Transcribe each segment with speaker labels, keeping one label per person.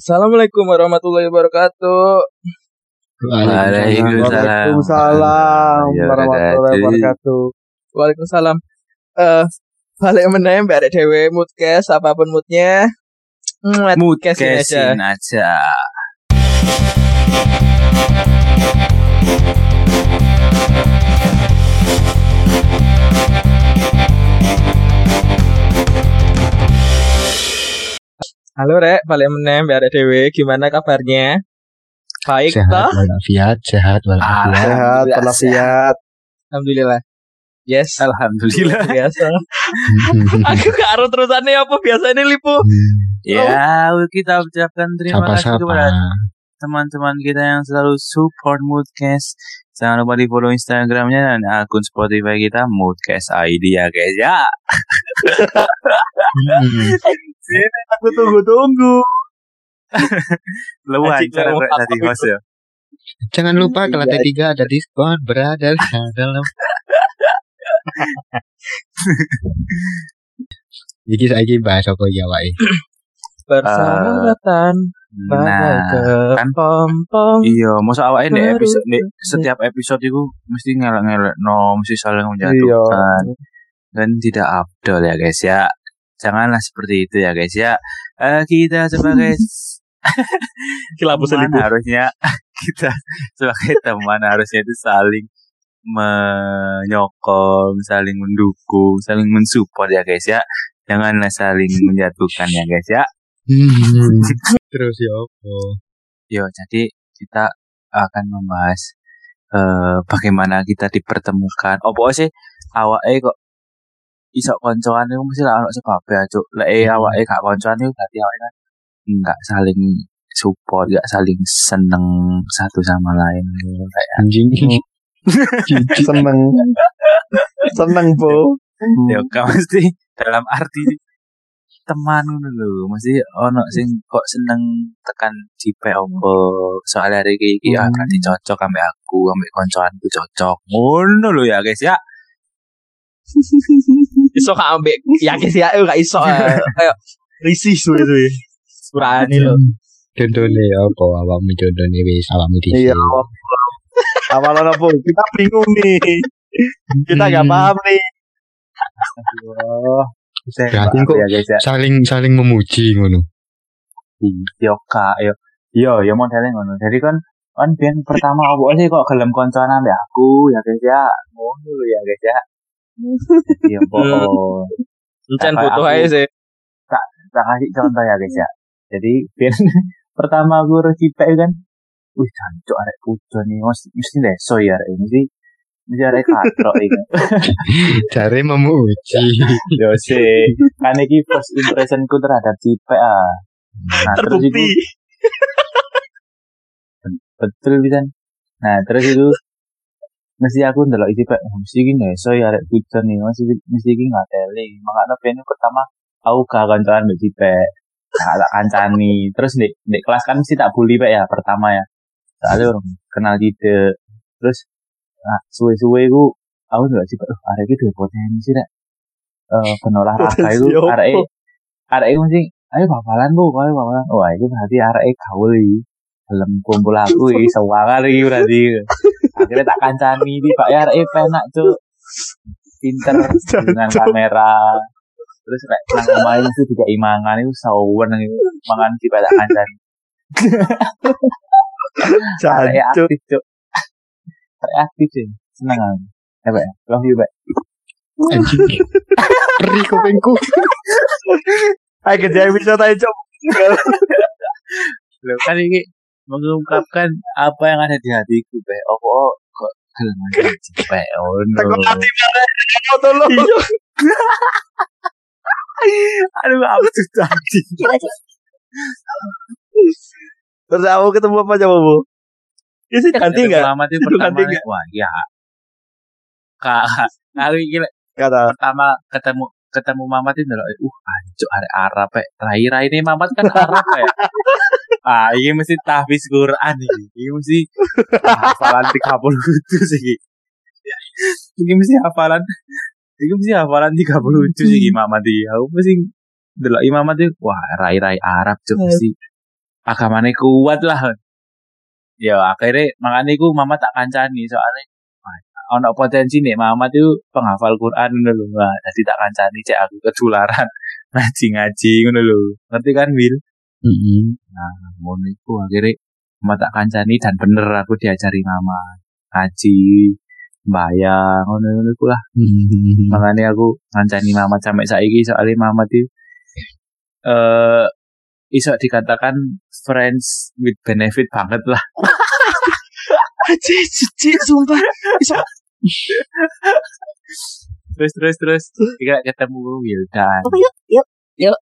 Speaker 1: Assalamualaikum warahmatullahi wabarakatuh.
Speaker 2: Waalaikumsalam.
Speaker 3: Waalaikumsalam
Speaker 2: Ya,
Speaker 3: warahmatullahi wabarakatuh.
Speaker 1: Waalaikumsalam. Eh balik meneh mbak Arek Dewe moodcast apa pun moodnya. Mm, moodcastin aja.
Speaker 2: Moodcastin aja.
Speaker 1: Halo Rek, balik meneh mbak Arek Dewe. Gimana kabarnya? Baik
Speaker 4: sehat
Speaker 1: toh?
Speaker 4: walafiat sehat walafiat
Speaker 3: Sehat,
Speaker 2: Alhamdulillah,
Speaker 3: walafiat.
Speaker 1: Alhamdulillah. Yes.
Speaker 2: Alhamdulillah.
Speaker 1: Biasa. Aku gak aru terusannya apa biasanya lipu.
Speaker 2: Ya, kita ucapkan terima kasih
Speaker 4: sapa-sapa
Speaker 2: kepada teman-teman kita yang selalu support Moodcast. Jangan lupa di follow Instagramnya dan akun Spotify kita Moodcast ID ya guys ya.
Speaker 4: Hmm.
Speaker 3: Aku tunggu-tunggu.
Speaker 2: Lu
Speaker 1: Anjing,
Speaker 2: hancur
Speaker 1: ngomong
Speaker 2: aku
Speaker 1: apa
Speaker 2: tadi
Speaker 1: itu?
Speaker 2: host ya.
Speaker 4: jangan lupa ke lantai tiga ada diskon berada dalam Iki saiki bahas apa ya wae?
Speaker 1: Persahabatan bagai
Speaker 2: Nah, kan
Speaker 1: kepompong.
Speaker 2: Iya, masa di
Speaker 1: Baru
Speaker 2: episode setiap episode itu mesti ngelak-ngelak no, mesti saling
Speaker 3: Iya.
Speaker 2: menjatuhkan dan tidak abdol ya guys ya. Janganlah seperti itu ya guys ya. Eh, kita sebagai teman harusnya kita sebagai teman harusnya itu saling menyokong, saling mendukung, saling mensupport ya guys ya. Janganlah saling menjatuhkan ya guys ya.
Speaker 4: Hmm. Terus ya apa?
Speaker 2: Yo, jadi kita akan membahas eh bagaimana kita dipertemukan. Apa sih awake kok iso koncoan itu mesti lah ono sebab ya, Cuk. Lek eh,
Speaker 4: Hmm.
Speaker 2: awake gak koncoan itu berarti awake kan enggak saling support, enggak saling seneng satu sama lain. Kayak
Speaker 4: Anjing.
Speaker 3: Seneng. Seneng, Bu.
Speaker 2: ya gak mesti dalam arti teman lho, mesti ono sing kok seneng tekan cipe opo. Soalnya hari iki iki ah,
Speaker 4: Hmm.
Speaker 2: berarti cocok ambek aku, ambek koncoanku cocok. Ngono lho ya guys ya.
Speaker 1: iso gak ambek ya guys ya gak iso eh. kayak risih suwe-suwe surani lo
Speaker 4: Contohnya apa? Awakmu contohnya wis awakmu di
Speaker 3: Iya. Awalan apa? Kita bingung nih. Kita nggak
Speaker 4: Hmm.
Speaker 3: paham nih.
Speaker 4: Berarti kok
Speaker 2: ya guys ya.
Speaker 4: saling saling memuji ngono.
Speaker 2: Yo kak, yo. Yo, yo modelnya ngono. Jadi kan kan biar pertama apa sih kok gelem koncoan ambek aku ya guys ya. Ngono ya guys ya. Iya, bohong.
Speaker 1: Encen
Speaker 2: Kayak
Speaker 1: butuh aja sih
Speaker 2: tak kasih contoh ya guys ya. Jadi biar pertama aku recipek kan, wih jancuk arek pujon nih, mesti mesti leso ya arek mesti mesti arek katrok ini.
Speaker 4: Cari memuji.
Speaker 2: Yo sih, kan iki first impressionku terhadap cipek ah. Nah, terus itu
Speaker 1: terbukti
Speaker 2: betul bisa. Nah, terus itu mesti aku ndelok isi pek, mesti iki leso ya arek pujon nih, mesti mesti iki ngateli. Makanya ben pertama aku gak kancanan mbek cipek. Tak kancani. Terus di, di kelas kan mesti tak bully pak ya pertama ya. Soalnya orang kenal gitu. Terus nah, suwe-suwe ku aku ndelok cipek, oh, arek iki duwe potensi rek. Eh, penolah raga itu arek arek mesti ayo bapalan bu, ayo bapalan. Wah, itu berarti arek gaul iki. Dalam kumpul aku iki sewangan iki berarti. Akhirnya tak kancani di Pak ya arek penak cuk. Pinter dengan kamera. Terus lek nang omahe itu juga imangan itu sawen itu mangan di tak kancani.
Speaker 3: Jancuk.
Speaker 2: aktif cuk. Arek aktif sih. Seneng aku. Ya, Pak. ya. Love you, Pak.
Speaker 4: Anjing. Perih kupingku.
Speaker 3: Ayo kerja bisa tanya cok.
Speaker 2: Loh, kan ini mengungkapkan apa yang ada di hatiku, Pak. Oh, kok gelem aja Pak. Oh,
Speaker 3: hati Apa tolong?
Speaker 2: Aduh, apa tuh tadi?
Speaker 3: Terus aku ketemu apa coba bu? Ini sih ganti nggak?
Speaker 2: Selamat itu
Speaker 3: Itu
Speaker 2: pertama.
Speaker 3: ganti nggak?
Speaker 2: Wah, iya. Kak, aku gila
Speaker 3: Kata.
Speaker 2: pertama ketemu ketemu Mamat itu loh, uh anjuk arek Arab Pak. Rai-rai ini Mamat kan Arab ya. Ah, ini mesti tahfiz Quran ini. Ini mesti hafalan 30 itu sih. Ini mesti hafalan Ini mesti hafalan 30 itu sih Mamat iki. Aku mesti delok Mamat itu wah rai-rai Arab cuk mesti agamane kuat lah. Ya akhirnya makanya iku mama tak kancani soalnya ono potensi nih mama tuh penghafal Quran ngono lho. Dadi tak kancani cek aku ketularan ngaji-ngaji ngono lho. Ngerti kan, Wil?
Speaker 4: Mm-mm.
Speaker 2: Nah, ngono iku akhirnya mama tak kancani dan bener aku diajari mama ngaji bayang ngono-ngono iku lah.
Speaker 4: Mm.
Speaker 2: Makanya aku ngancani mama sampai saiki soalnya mama tuh eh iso dikatakan friends with benefit banget lah.
Speaker 1: Aji, cici, sumpah. Bisa.
Speaker 2: Terus terus terus kita ketemu Wildan.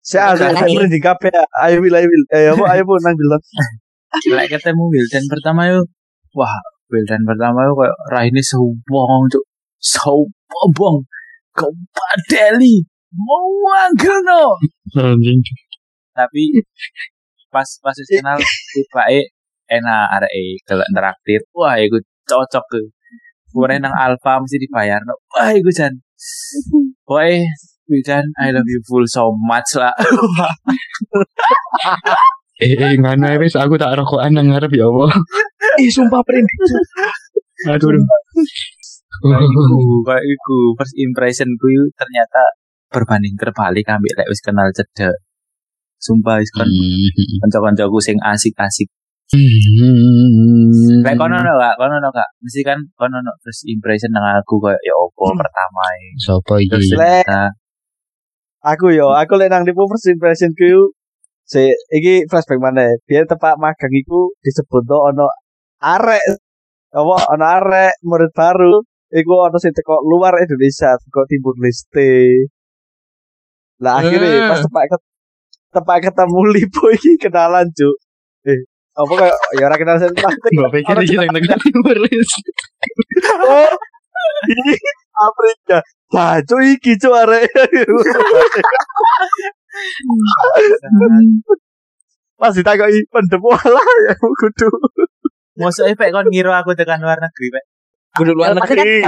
Speaker 3: Saya ada
Speaker 5: Nah,
Speaker 3: saya di kafe. Ayo Wil, ayo Wil. Ayo apa? Ayo pun nang bilang.
Speaker 2: Lek ketemu Wildan pertama yuk, wah Wildan pertama yuk kayak raine sombong cuk. Sombong. Kau padeli. Mau anggono.
Speaker 4: Anjing.
Speaker 2: Tapi pas pas kenal tibake enak areke kalau interaktif. Wah, iku cocok ke. Kemudian nang Alfa mesti dibayar. Wah, iku jan. Woi, Wildan, I love you full so much lah.
Speaker 4: Eh, eh ngono ae wis aku tak rokokan nang ngarep ya Allah.
Speaker 1: Ih, sumpah print.
Speaker 4: Aduh.
Speaker 2: Kayak iku, kayak iku. First impression ku ternyata berbanding terbalik ambil lek wis kenal cedek. Sumpah wis kon
Speaker 4: Hmm.
Speaker 2: kanca-kancaku sing asik-asik.
Speaker 4: Hmm.
Speaker 2: Lek kono no gak, kono no gak. Mesti kan kono no first impression nang aku kayak ya opo pertama e.
Speaker 4: Sopo
Speaker 2: Terus
Speaker 4: iki?
Speaker 3: Lek. Aku yo, aku lek nang nipu first impression ku si iki flashback mana? Biar tepak magang iku disebut tuh ono arek apa ono arek murid baru iku ono sing teko luar Indonesia teko Timur Leste. Lah akhirnya
Speaker 1: Hmm.
Speaker 3: pas tepak ket, tepak ketemu Lipo iki kenalan cuk. Eh, apa kayak ya ora kenal sing
Speaker 4: Gua pikir iki tekan timur leste.
Speaker 3: Oh, ini Afrika. Baju iki cuk arek. Pas ditakoki pendem walah ya kudu.
Speaker 2: Mosok efek kon ngira aku tekan luar negeri, Pak.
Speaker 1: Kudu luar negeri.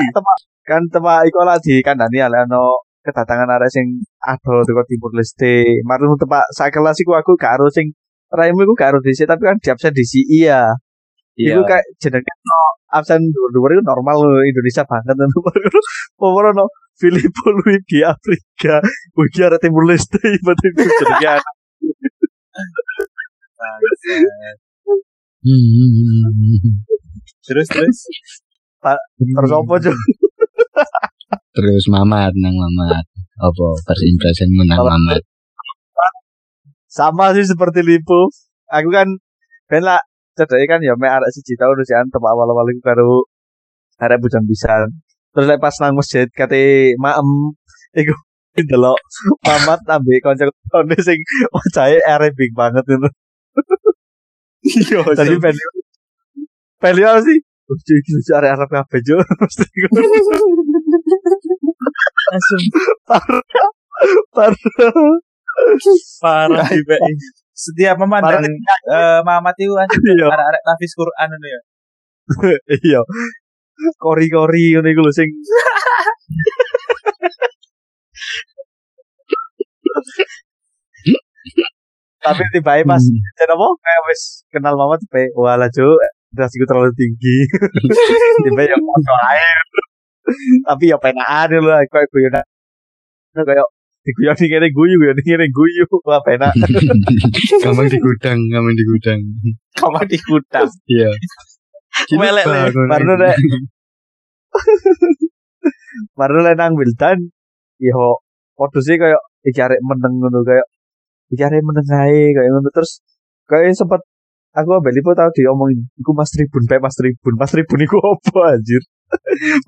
Speaker 3: Kan tepak iku lah di kandani ale ono kedatangan arek sing ado teko Timur Leste. Marun tepak sak kelas iku aku gak ero sing raimu iku gak ero disi tapi kan di absen disi iya. Iku kayak jenenge no absen dhuwur itu normal lho, Indonesia banget ngono. Pokoke no Filippo Luigi Afrika. Wigi arek Timur Leste betul jenenge.
Speaker 4: Hmm.
Speaker 2: Terus terus.
Speaker 3: Terus apa?
Speaker 4: Terus mamat nang mamat. Apa first impressionmu nang
Speaker 3: Kalau-
Speaker 4: mamat?
Speaker 3: sama sih seperti Lipo. Aku kan ben lah cedeke kan ya mek arek siji tahun kan tempat awal-awal iku karo arek bujang pisan. Terus lek pas nang masjid kate maem iku delok mamat ambek kanca-kancane sing wajahe Arabic banget ngono.
Speaker 2: Iya,
Speaker 3: Tadi ben ben lihat sih Lucu iki lucu arek Arab kabeh jo. Mesti ngono.
Speaker 2: langsung
Speaker 3: Parah.
Speaker 2: parah Pak. Setiap memandang eh Mamat itu kan
Speaker 3: Iya.
Speaker 2: arek-arek tafis Quran ngono ya.
Speaker 3: Iya. Kori-kori ngono iku lho sing tapi tiba pas jan apa kayak wis kenal mama tiba wala jo drasiku terlalu tinggi tiba ya foto ae tapi ya penaan lho kayak guyonan kayak diguyoni ngene guyu guyoni ngene guyu wah penak
Speaker 4: Gampang di gudang, gampang di gudang.
Speaker 2: Kamu di kutang.
Speaker 4: Iya.
Speaker 3: Melek, Le. Baru, Le. baru le nang Wildan yo podo sih kayak iki arek meneng ngono kayak iki arek meneng ae kayak ngono terus kayak sempet aku ambek Lipo tau diomongin iku Mas Tribun pe Mas Tribun Mas Tribun iku apa anjir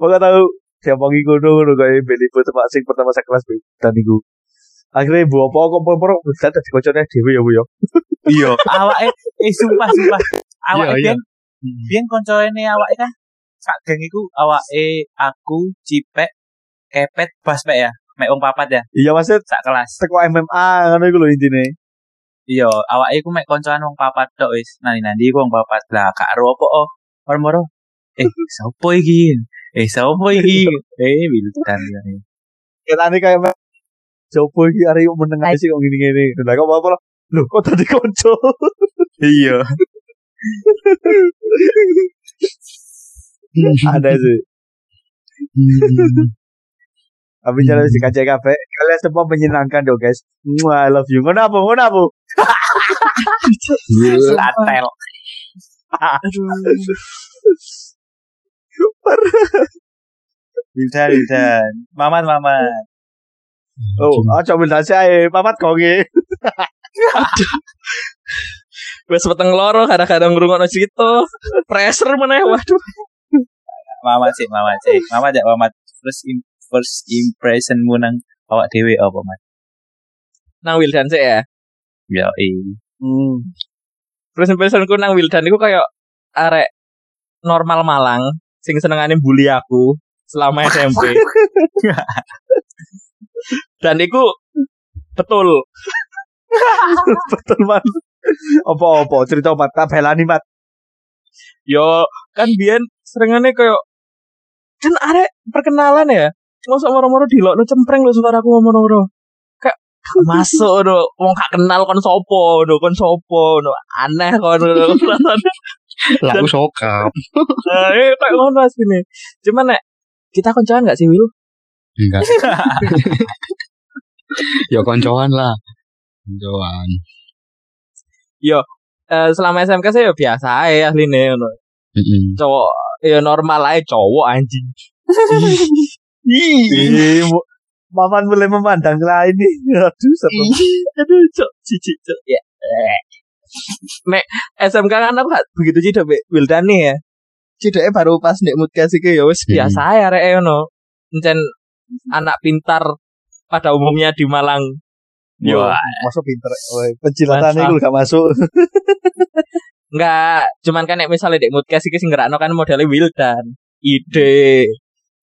Speaker 3: Maka tahu diomongi ngono ngono kayak ambek Lipo tempat sing pertama saya kelas dan iku akhirnya bu apa kok poro Wildan dadi kocone dhewe ya bu ya
Speaker 2: Iya. Awake eh sumpah sumpah. Awake
Speaker 4: Iya, iya.
Speaker 2: biyen biyen koncone awake kan sak geng iku awake aku Cipek Kepet Bas Pak ya. Mek wong papat ya
Speaker 3: iya maksud
Speaker 2: sak kelas.
Speaker 3: teko MMA ngono iku lho intine
Speaker 2: Iya, awake iku mek koncoan wong papat tok wis. Nani nanti iku wong papat. Lah gak ero apa oh. Moro-moro. Eh, sapa iki? Eh, sapa iki? Eh, Wildan ya.
Speaker 3: kita nih kayak Jopo iki arek meneng ae sih kok gini-gini. Lah kok apa Loh, kok tadi konco?
Speaker 2: Iya.
Speaker 3: Ada sih. Tapi jangan
Speaker 4: Hmm.
Speaker 3: si kaca kafe. Kalian semua menyenangkan dong guys. Mwah, I love you. Ngono apa? Ngono apa?
Speaker 2: Latel. Wildan, Wildan. Maman, maman.
Speaker 3: Oh, aja bilang sih ae. Papat konge.
Speaker 1: Wes peteng loro kadang-kadang ngrungokno cerita. Pressure meneh waduh.
Speaker 2: Mama sih, mama sih. Mama jak mama first im first impressionmu nang awak dewe apa, Mas?
Speaker 1: Nang Wildan sih ya.
Speaker 2: Ya, eh.
Speaker 3: Hmm.
Speaker 1: Terus impressionku nang Wildan iku kayak arek normal Malang sing senengane bully aku selama SMP. Dan iku betul.
Speaker 3: Betul man. Apa-apa cerita mat kabelani mat.
Speaker 1: Yo kan biyen serengane kayak kan arek perkenalan ya. Masa moro-moro dilokno cempreng lho suaraku ngomong-ngomong. Kayak masuk no, wong gak kenal kon sopo no, kon sopo no. Aneh kon.
Speaker 4: Lalu sokap.
Speaker 1: Nah, eh kayak ngono asline. Cuman nek kita koncoan gak sih Will?
Speaker 4: Enggak. ya koncoan lah. Koncoan.
Speaker 1: Eh, selama SMK saya ya biasa aja asline ngono.
Speaker 4: Mm-mm.
Speaker 1: Cowok ya normal aja cowok anjing. Ih,
Speaker 3: Maman mulai memandang lain nih. Aduh, serem.
Speaker 1: aduh cok cici cok ya. Nek SMK kan aku gak begitu cidok Mbak Wildani ya. Cidoknya baru pas nek mood kasih ya wis
Speaker 4: Hmm.
Speaker 1: biasa ya rek ngono. Encen anak pintar pada umumnya di Malang. Yo,
Speaker 3: Masuk pinter. Penjilatan
Speaker 1: Masa.
Speaker 3: itu gak masuk.
Speaker 1: enggak, cuman kan nek misalnya dek mood kasih sing ngerakno kan modelnya Wildan. Ide.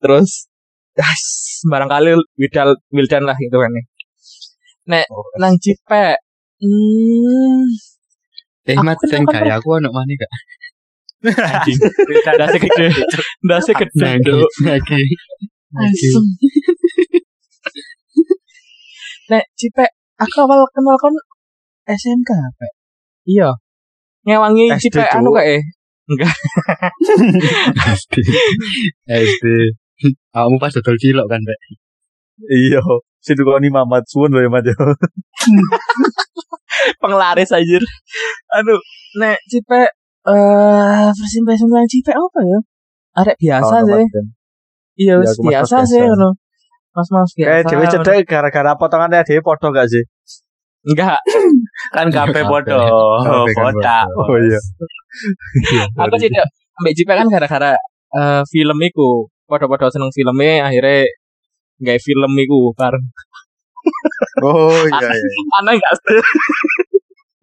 Speaker 1: Terus das barangkali Wildan Wildan lah itu kan. Nek nang Cipek hmm,
Speaker 4: Eh, mat,
Speaker 1: kan-
Speaker 4: gaya aku anak mana gak?
Speaker 1: anjing. Gede. Gede.
Speaker 4: Lagi,
Speaker 1: Dok.
Speaker 4: lagi. Lagi.
Speaker 1: Asem. Nek Cipek, aku awal kenal kon SMK apa? Iya. Ngewangi Cipek anu kayak
Speaker 4: SD. SD. Kamu pas dodol cilok kan, Pak?
Speaker 3: Iya. Ini Mamat suwun loh ya Mat ya.
Speaker 1: penglaris aja. Anu, nek Cipek eh first impression tentang Cipek apa ya? Arek biasa
Speaker 3: Kawan
Speaker 1: sih. Iya,
Speaker 3: Ya, aku mas-mas
Speaker 1: biasa sih
Speaker 3: biasa.
Speaker 1: ngono. Mas-mas biasa.
Speaker 3: Kayak dewe
Speaker 1: ngono.
Speaker 3: cedek gara-gara potongannya dia podo gak sih?
Speaker 1: Enggak,
Speaker 2: kan kafe podo. Botak.
Speaker 4: podo.
Speaker 3: Oh iya.
Speaker 1: aku tidak ambek Cipek kan gara-gara eh, film iku. Podo-podo seneng filmnya akhirnya nggak film iku bareng.
Speaker 3: Oh iya iya.
Speaker 1: Aneh enggak sih?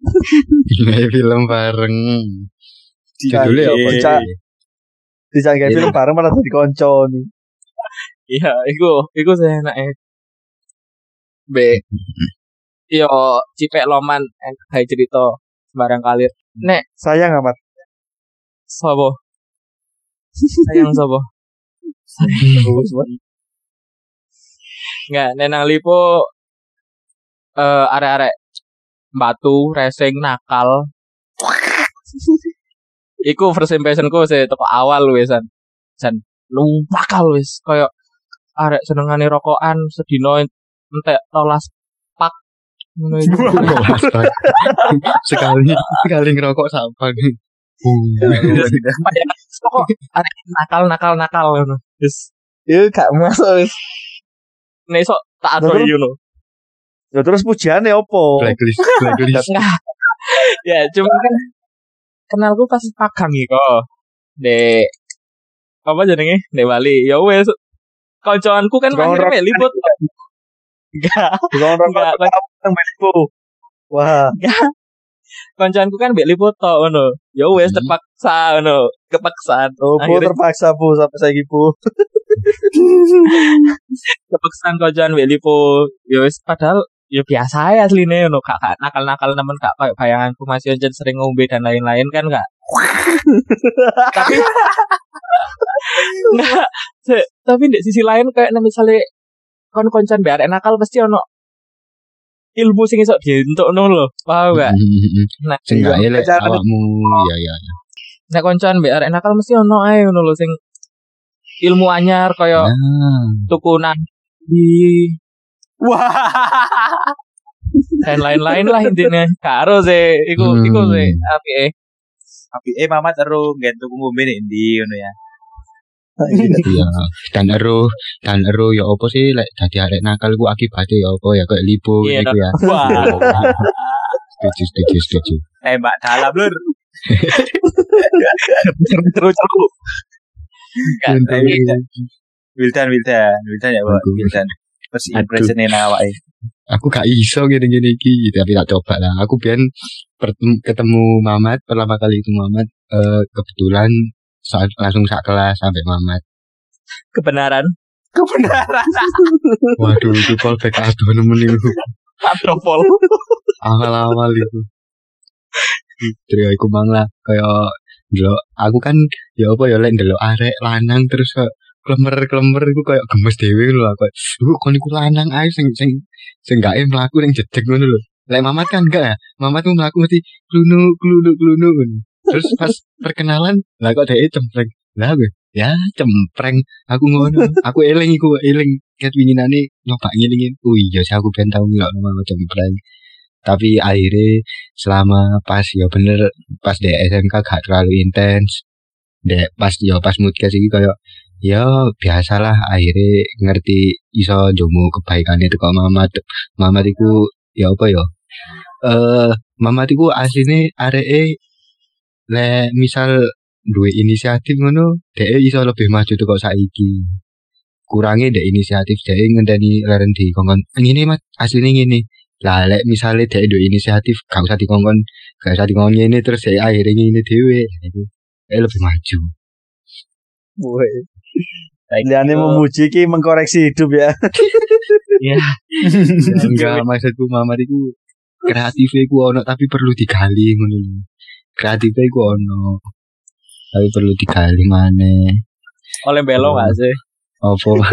Speaker 4: Nggak film bareng. Judulnya apa?
Speaker 3: Bisa. Bisa kayak
Speaker 4: Iya.
Speaker 3: film bareng malah jadi konco nih.
Speaker 1: Iya, iku iku saya enake. B. Yo, Cipek Loman enak kayak cerita sembarang kalir. Nek
Speaker 3: Sayang amat.
Speaker 1: sobo. Sayang sobo.
Speaker 3: Terus, Mat.
Speaker 1: Enggak, nenang lipo eh arek-arek batu, racing, nakal. Iku first impressionku sih teko awal wis san. San lu bakal wis koyo arek senengane rokokan sedino entek rolas pak ngono iku.
Speaker 4: sekali sekali ngerokok sampah
Speaker 1: Kok arek nakal nakal nakal ngono. Wis Iya gak masuk wis. Nek iso tak
Speaker 3: Terus?
Speaker 1: adoi ngono.
Speaker 3: Ya terus pujiannya opo?
Speaker 4: blacklist blacklist
Speaker 1: Enggak. ya, cuma kan kenalku pas pagang iku. Dek apa jenenge? Dek Bali. Ya wes kancaanku kan akhirnya libut. Enggak, enggak.
Speaker 3: Malibu. Wah,
Speaker 1: Kancaanku kan mek libut tok ngono. Ya wes
Speaker 4: Hmm.
Speaker 1: terpaksa ngono. Kepaksaan.
Speaker 3: oh, bu terpaksa bu sampai saya bu.
Speaker 1: kepaksaan kancaan mek libut. Ya wes padahal ya biasa ya asline ngono. Gak gak nakal-nakal nemen gak kayak bayanganku masih aja sering ngombe dan lain-lain kan gak. tapi Nggak, se- tapi di sisi lain kayak nah, misalnya kon koncan biar nakal pasti ono ilmu sing iso dientukno lho. Paham gak? Nah,
Speaker 4: Sing gak
Speaker 3: Iya,
Speaker 4: elek awakmu. Iya iya. iya.
Speaker 1: nek koncoan mbek arek nakal mesti ono ae ngono lho sing ilmu anyar kaya
Speaker 4: Nah,
Speaker 1: tuku di
Speaker 2: Wah.
Speaker 1: dan lain-lain lah intinya. Karo sih, iku
Speaker 4: Hmm.
Speaker 1: iku sih apike.
Speaker 2: Tapi eh mama terus nggentu ngombe nek ndi ngono ya.
Speaker 4: iya. Dan ero dan ero ya apa sih lek dadi arek nakal ku akibatnya ya apa ya kayak lipo
Speaker 1: Iya.
Speaker 4: gitu ya.
Speaker 2: Wah.
Speaker 4: Setuju setuju setuju.
Speaker 2: Tembak dalam lur.
Speaker 1: Terus aku
Speaker 2: Wildan Wildan Wildan ya Pak. Wildan. First impression ini awake.
Speaker 4: Aku gak iso gini-gini iki, tapi tak coba lah. Aku biar ketemu Mamat pertama kali itu Mamat eh, kebetulan saat langsung sak kelas sampai Mamat.
Speaker 1: kebenaran
Speaker 2: Kebenaran.
Speaker 4: Waduh, itu callback aduh nemen itu.
Speaker 1: Patropol.
Speaker 4: awal-awal itu Terus aku mang lah kayak ndelok aku kan ya apa ya lek ndelok arek lanang terus kayak klemer-klemer iku kayak gemes dhewe lho aku. Iku kon iku lanang ae sing sing sing gak em mlaku ning jedeg ngono lho. Lek Mamat kan enggak ya. Mamat tuh mlaku mesti klunu klunu klunu. Terus pas perkenalan lah kok dhek cempreng. Lah gue ya cempreng aku ngono. Aku eling iku eling ket winginane nyoba ngilingin. Oh iya sih aku ben tau ngelok nama cempreng. Tapi akhirnya selama pas ya bener pas di SMK gak terlalu intens. Dek pas ya pas mudkes iki kayak ya biasalah akhirnya ngerti iso jomo kebaikan itu kok Mamat. Mamat iku ya apa ya? Eh Mamat iku asline areke le misal duwe inisiatif ngono dhek iso lebih maju tuh kok saiki. Kurangnya dek inisiatif dhek ngenteni leren di kongkon. Ngene Mas. Asline ngene lah lek misale dhek duwe inisiatif gak usah dikongkon gak usah dikongkon ngene terus dhek akhirnya ngene dhewe Nah, itu dhek lebih maju
Speaker 3: Woi. Liane memuji ki mengkoreksi hidup ya.
Speaker 4: enggak maksudku Mamat iku kreatifnya iku ono tapi perlu digali ngono lho. Kreatifnya iku ono tapi perlu digali maneh.
Speaker 1: Oleh belo gak sih?
Speaker 4: Apa?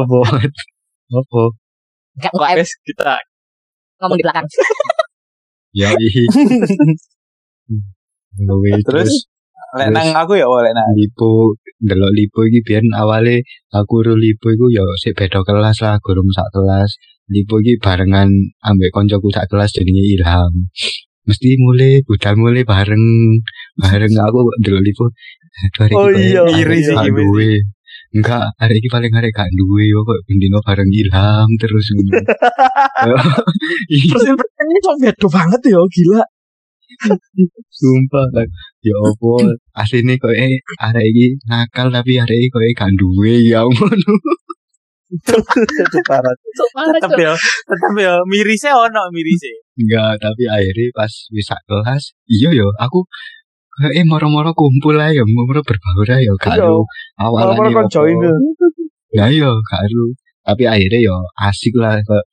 Speaker 4: Apa? Apa?
Speaker 6: Enggak kok em
Speaker 1: Wes kita?
Speaker 6: Ngomong di belakang.
Speaker 4: Ya ih. Gawe
Speaker 2: Terus? Lek
Speaker 4: Terus-
Speaker 2: nang aku ya oh, lek nang.
Speaker 4: lipo delok lipo iki biyen awale aku karo lipo iku ya sik beda kelas lah gurung sak kelas. Lipo iki barengan ambek koncoku sak kelas jenenge Ilham. Mesti mulai budal mulai bareng bareng aku delok lipo. Aduh hari
Speaker 3: Oh
Speaker 4: iki
Speaker 3: iya,
Speaker 2: iri sih,
Speaker 4: enggak hari ini paling hari gak duwe kok bendino bareng Ilham terus ngono
Speaker 1: Terus impressionnya kok beda banget ya, gila.
Speaker 4: Sumpah kan. Ya apa asline kok eh arek iki nakal tapi arek iki kok gak duwe ya ngono.
Speaker 3: Parah.
Speaker 2: Tetep ya, tetep ya mirise ono mirise.
Speaker 4: Enggak, tapi akhirnya pas wis sak kelas, iya yo aku eh moro-moro kumpul ae ya, moro berbaur ya
Speaker 3: Iya.
Speaker 4: ero awalane.
Speaker 3: Kalau kon
Speaker 4: apa.
Speaker 3: join tuh.
Speaker 4: Nah iya gak ero. Tapi akhirnya yo asik lah kok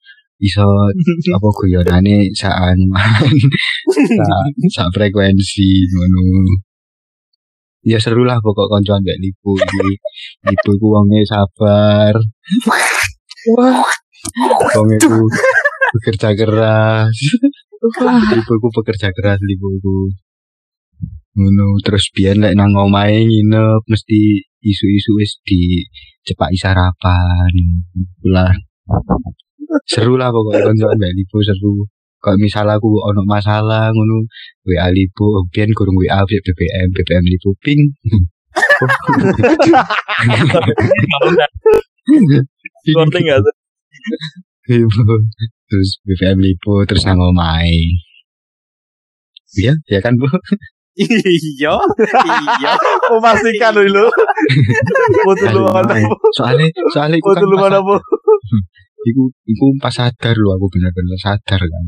Speaker 4: iso apa guyonane saan sak frekuensi ngono. Ya seru lah pokok koncoan gak lipu iki. Lipu ku wonge sabar. Wong itu bekerja keras. Lipu ku pekerja keras lipu ku. Ngono terus biyen lek nang omahe nginep mesti isu-isu wis di cepak sarapan. Lah. Seru lah pokoknya koncoan mbak lipu seru. Kalau misal aku ono masalah ngono, WA lipu, biyen kurang WA BBM, BBM lipu ping.
Speaker 1: gak?
Speaker 4: Lipo. Terus BBM Lipo terus nang omahe. Iya, ya kan Bu?
Speaker 2: Iya, iya.
Speaker 3: Memastikan dulu. Foto lu mana?
Speaker 4: Soalnya soalnya iku
Speaker 3: Foto
Speaker 4: kan
Speaker 3: lu
Speaker 4: pas,
Speaker 3: mana bu?
Speaker 4: iku, iku pas sadar lu aku bener-bener sadar kan.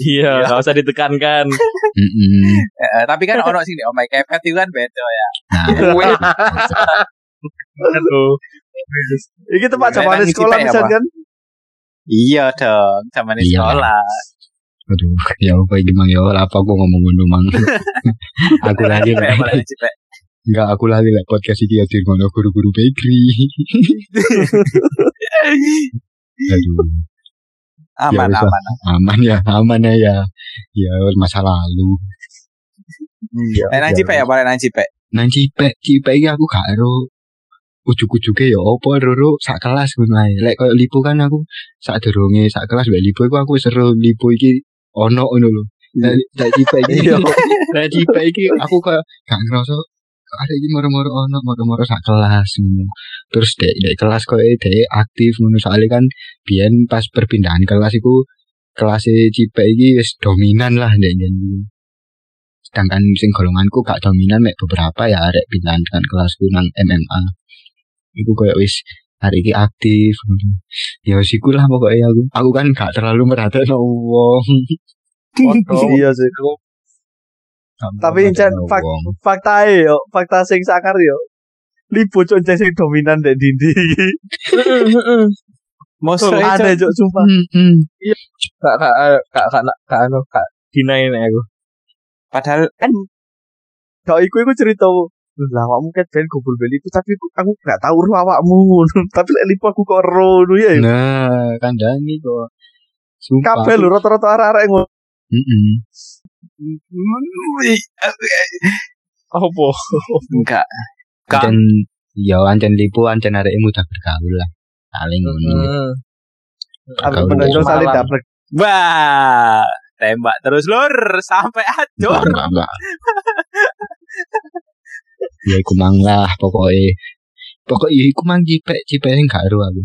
Speaker 1: Iya, gak usah ditekankan.
Speaker 4: Mm
Speaker 2: Eh, tapi kan ono sing di omai kepet itu kan beda ya.
Speaker 4: Nah,
Speaker 1: Aduh.
Speaker 3: Ini tempat
Speaker 2: Lek
Speaker 3: zaman sekolah bisa
Speaker 2: apa?
Speaker 3: kan?
Speaker 2: Iya dong, zaman
Speaker 4: Iya.
Speaker 2: sekolah.
Speaker 4: Aduh, ya apa iki mang ya apa aku ngomong ngono mang. aku lagi
Speaker 2: boleh cipek.
Speaker 4: enggak aku lagi lek podcast iki ya ngono guru-guru bakery. Aduh.
Speaker 2: Aman,
Speaker 4: Ya,
Speaker 2: aman.
Speaker 4: aman ya aman ya ya ya masa lalu
Speaker 3: Iya.
Speaker 2: Eh, nang cipek ya, balik nang cipek.
Speaker 4: nang cipek cipek iki aku gak ero ujuk-ujuke ya apa roro sak kelas ngono ae lek koyo lipo kan aku sak durunge sak kelas mbek lipo iku aku seru lipo iki ono ngono lho Lah sak cipek iki
Speaker 3: Iya.
Speaker 4: Lah cipek iki aku koyo gak ngerasa ada iki moro-moro ono moro-moro sak kelas ngono. Terus dek dek kelas koyo dek aktif ngono. Soalnya kan biyen pas perpindahan kelas iku kelas cipek iki wis dominan lah dek janji sedangkan sing golonganku gak dominan mek beberapa ya arek pindahan kan kelasku nang MMA iku koyo wis hari ini aktif ya siku lah pokoknya aku aku kan gak terlalu merhatiin wong
Speaker 3: Iya sih. Tapi
Speaker 4: merhatiin
Speaker 3: fak-. Fakta e yo, fakta sing sakar yo. Lipo cok sing dominan dek dindi.
Speaker 2: Musuh
Speaker 3: Ada cok sumpah.
Speaker 4: Hmm, hmm.
Speaker 1: Kak kak kak kak kak kak anu kak dinain aku.
Speaker 2: Padahal
Speaker 3: kan Kau iku iku cerita lah awakmu kan ben gobol beli itu tapi aku- aku gak tahu roh awakmu tapi lek lipo aku kok ro nu ya
Speaker 4: nah kandani kok sumpah
Speaker 3: kabeh lho rata-rata arek-arek ngono
Speaker 4: Mm-mm.
Speaker 1: Apa?
Speaker 2: enggak. Kan.
Speaker 4: Ya ancen lipo ancen arek mudah bergaul lah paling ngono
Speaker 3: aku
Speaker 4: Bergaul
Speaker 3: menonjol
Speaker 1: Malam.
Speaker 3: saling dapet
Speaker 2: Wah, tembak terus lur sampai
Speaker 4: Enggak,
Speaker 2: hancur.
Speaker 4: enggak, enggak. ya iku mang lah pokoknya pokoknya iku mang cipek cipek sing gak ero aku.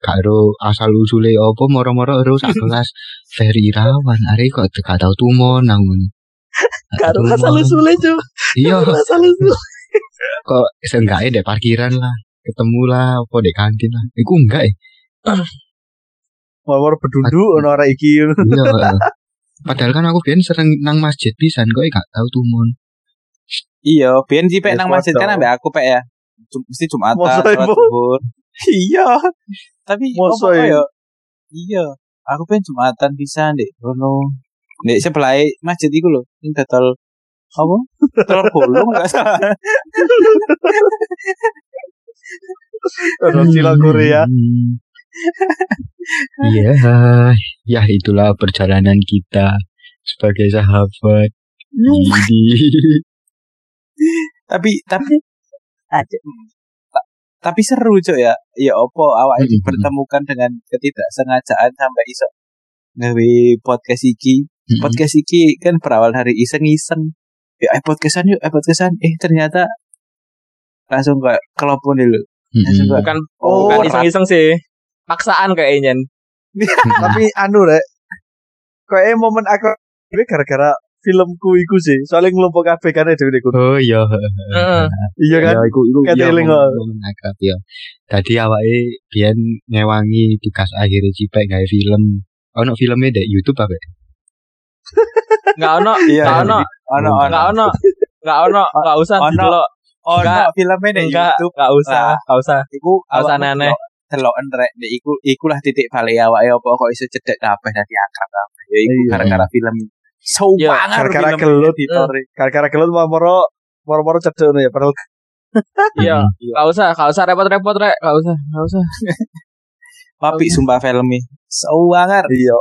Speaker 4: Gak ero asal usule apa moro-moro ero sak kelas. Ferry Irawan are kok gak tau tumon nang ngono. Gak
Speaker 3: asal usule cok
Speaker 4: iya.
Speaker 3: Asal usul
Speaker 4: kok seenggaknya dek parkiran lah ketemu lah apa dek kantin lah. Iku enggak ya
Speaker 3: mau bedunduk ono arek iki.
Speaker 4: Iya. Padahal kan aku biyen sering nang masjid pisan kok gak tau tumon
Speaker 2: Iya, biyen cipek
Speaker 3: Ya,
Speaker 2: nang masjid kan ambek aku pek ya. Cum- Mesti Jumatan,
Speaker 3: Masa
Speaker 2: sholat zuhur. Iya. Tapi
Speaker 3: ibu?
Speaker 2: ya? Iya. Aku pengen Jumatan bisa ndek kono. Ndek sebelah masjid iku lho, sing dodol apa? Telur gulung enggak salah.
Speaker 3: ono cila Korea.
Speaker 4: Iya, ya itulah perjalanan kita sebagai sahabat. Jadi,
Speaker 2: tapi tapi aja. Ta- Tapi seru cok ya. Ya opo awak ini
Speaker 4: Mm-mm.
Speaker 2: pertemukan dengan ketidaksengajaan sampai iso gawe podcast iki. Podcast iki kan berawal dari iseng-iseng. Ya eh podcastan yuk, eh podcastan. Eh ternyata langsung kayak kelopon dulu.
Speaker 4: Mm-mm.
Speaker 1: Bukan
Speaker 3: Oh,
Speaker 1: bukan iseng-iseng sih. Paksaan kayaknya.
Speaker 3: tapi anu rek kayak momen aku ini gara-gara filmku iku sih soalnya ngelompok kabeh kan dhewe iku
Speaker 4: Oh iya,
Speaker 1: Heeh.
Speaker 3: iya kan
Speaker 4: ya, iku, iku,
Speaker 3: Kata
Speaker 4: iya,
Speaker 3: eling,
Speaker 4: akrab, ya. Tadi awake biyen ngewangi tugas akhir cipek gawe film. Ono filmnya dek YouTube apa?
Speaker 1: Enggak ono,
Speaker 2: Iya,
Speaker 1: enggak ono,
Speaker 2: Ono
Speaker 1: enggak
Speaker 2: ono.
Speaker 1: ono. Enggak ono, enggak usah didelok.
Speaker 2: Ono
Speaker 1: Enggak.
Speaker 2: filmnya
Speaker 1: Enggak,
Speaker 2: YouTube.
Speaker 1: enggak usah, enggak usah.
Speaker 2: Iku
Speaker 1: Nggak usah
Speaker 2: delok- Deloken rek Dek, iku ikulah titik balik awake apa kok iso cedek kabeh dadi akrab kabeh. Ya iku
Speaker 3: Iya.
Speaker 2: gara-gara film ini. So
Speaker 1: Iya,
Speaker 2: banget
Speaker 3: gara-gara gelut.
Speaker 2: editore.
Speaker 3: gara-gara gelut mau moro moro-moro cedek ya padahal
Speaker 1: Iya, enggak usah, enggak usah repot-repot rek, enggak usah, enggak usah.
Speaker 2: Tapi sumpah film ini. So banget.
Speaker 3: iya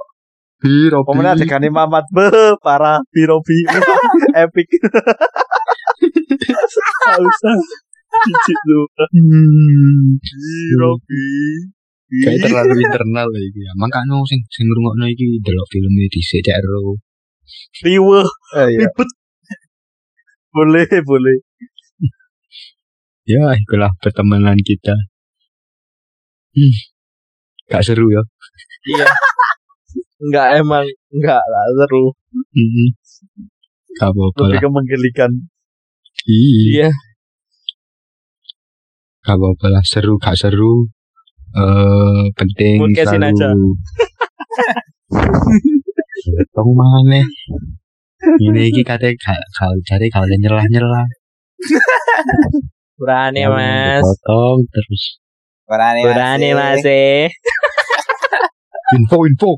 Speaker 4: Biro,
Speaker 3: Pemenang adegan Mamat be parah birobi epic Gak usah Cicik tuh
Speaker 4: Hmm.
Speaker 3: Birobi
Speaker 4: Kayak terlalu internal lah iki ya. Makanya sing sing ngrungokno iki delok filmnya dhisik cek ero.
Speaker 3: Riwe eh, iya. Ribet Boleh boleh
Speaker 4: Ya, itulah pertemanan kita. Hmm. Gak seru ya.
Speaker 1: Iya. Enggak emang, enggak lah seru.
Speaker 4: Hmm. Gak apa-apa
Speaker 3: Lebih
Speaker 4: lah.
Speaker 3: ke menggelikan
Speaker 4: Iya.
Speaker 1: Iya.
Speaker 4: Gak apa-apa lah. Seru gak seru. Eh penting
Speaker 1: Podcastin
Speaker 4: selalu.
Speaker 1: aja.
Speaker 4: Tong mana? Ini iki gak gak cari gak boleh nyerah-nyerah.
Speaker 1: Berani, Mas.
Speaker 4: Potong terus.
Speaker 2: Berani
Speaker 1: Berani, Mas.
Speaker 2: eh.
Speaker 4: Info info.